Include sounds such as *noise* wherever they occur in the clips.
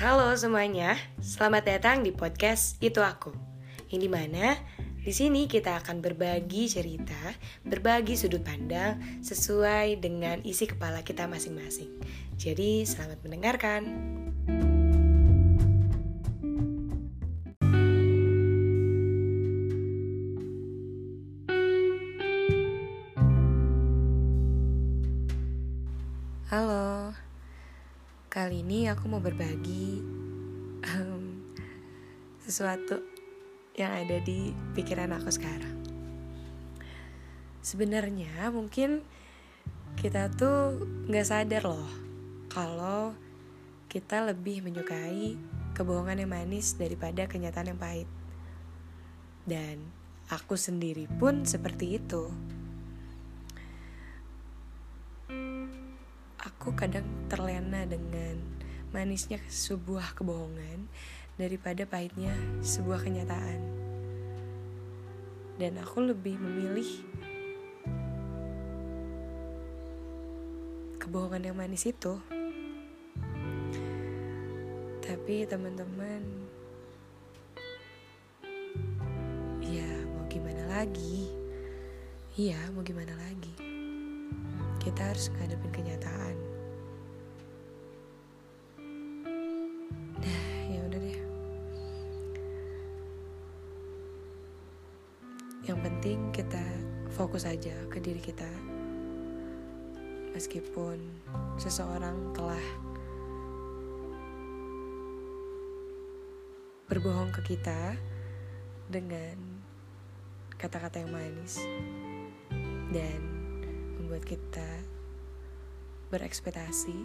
Halo semuanya, selamat datang di podcast Itu Aku. Yang di mana di sini kita akan berbagi cerita, berbagi sudut pandang sesuai dengan isi kepala kita masing-masing. Jadi selamat mendengarkan. Halo, kali ini aku mau berbagi um, sesuatu yang ada di pikiran aku sekarang. Sebenarnya mungkin kita tuh nggak sadar loh kalau kita lebih menyukai kebohongan yang manis daripada kenyataan yang pahit. Dan aku sendiri pun seperti itu. Aku kadang terlena dengan manisnya sebuah kebohongan daripada pahitnya sebuah kenyataan. Dan aku lebih memilih kebohongan yang manis itu. Tapi teman-teman, ya mau gimana lagi? Iya, mau gimana lagi? Kita harus ngadepin kenyataan. Yang penting kita fokus aja ke diri kita. Meskipun seseorang telah berbohong ke kita dengan kata-kata yang manis dan membuat kita berekspektasi.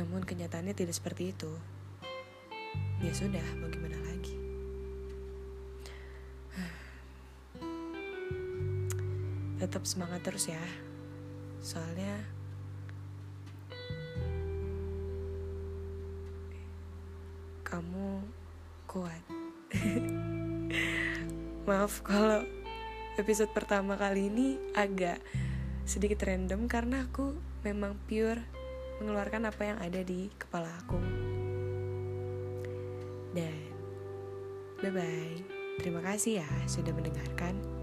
Namun kenyataannya tidak seperti itu. Ya sudah, mau gimana lagi? Tetap semangat terus ya. Soalnya kamu kuat. *laughs* Maaf kalau episode pertama kali ini agak sedikit random karena aku memang pure mengeluarkan apa yang ada di kepala aku. Dan bye bye terima kasih ya sudah mendengarkan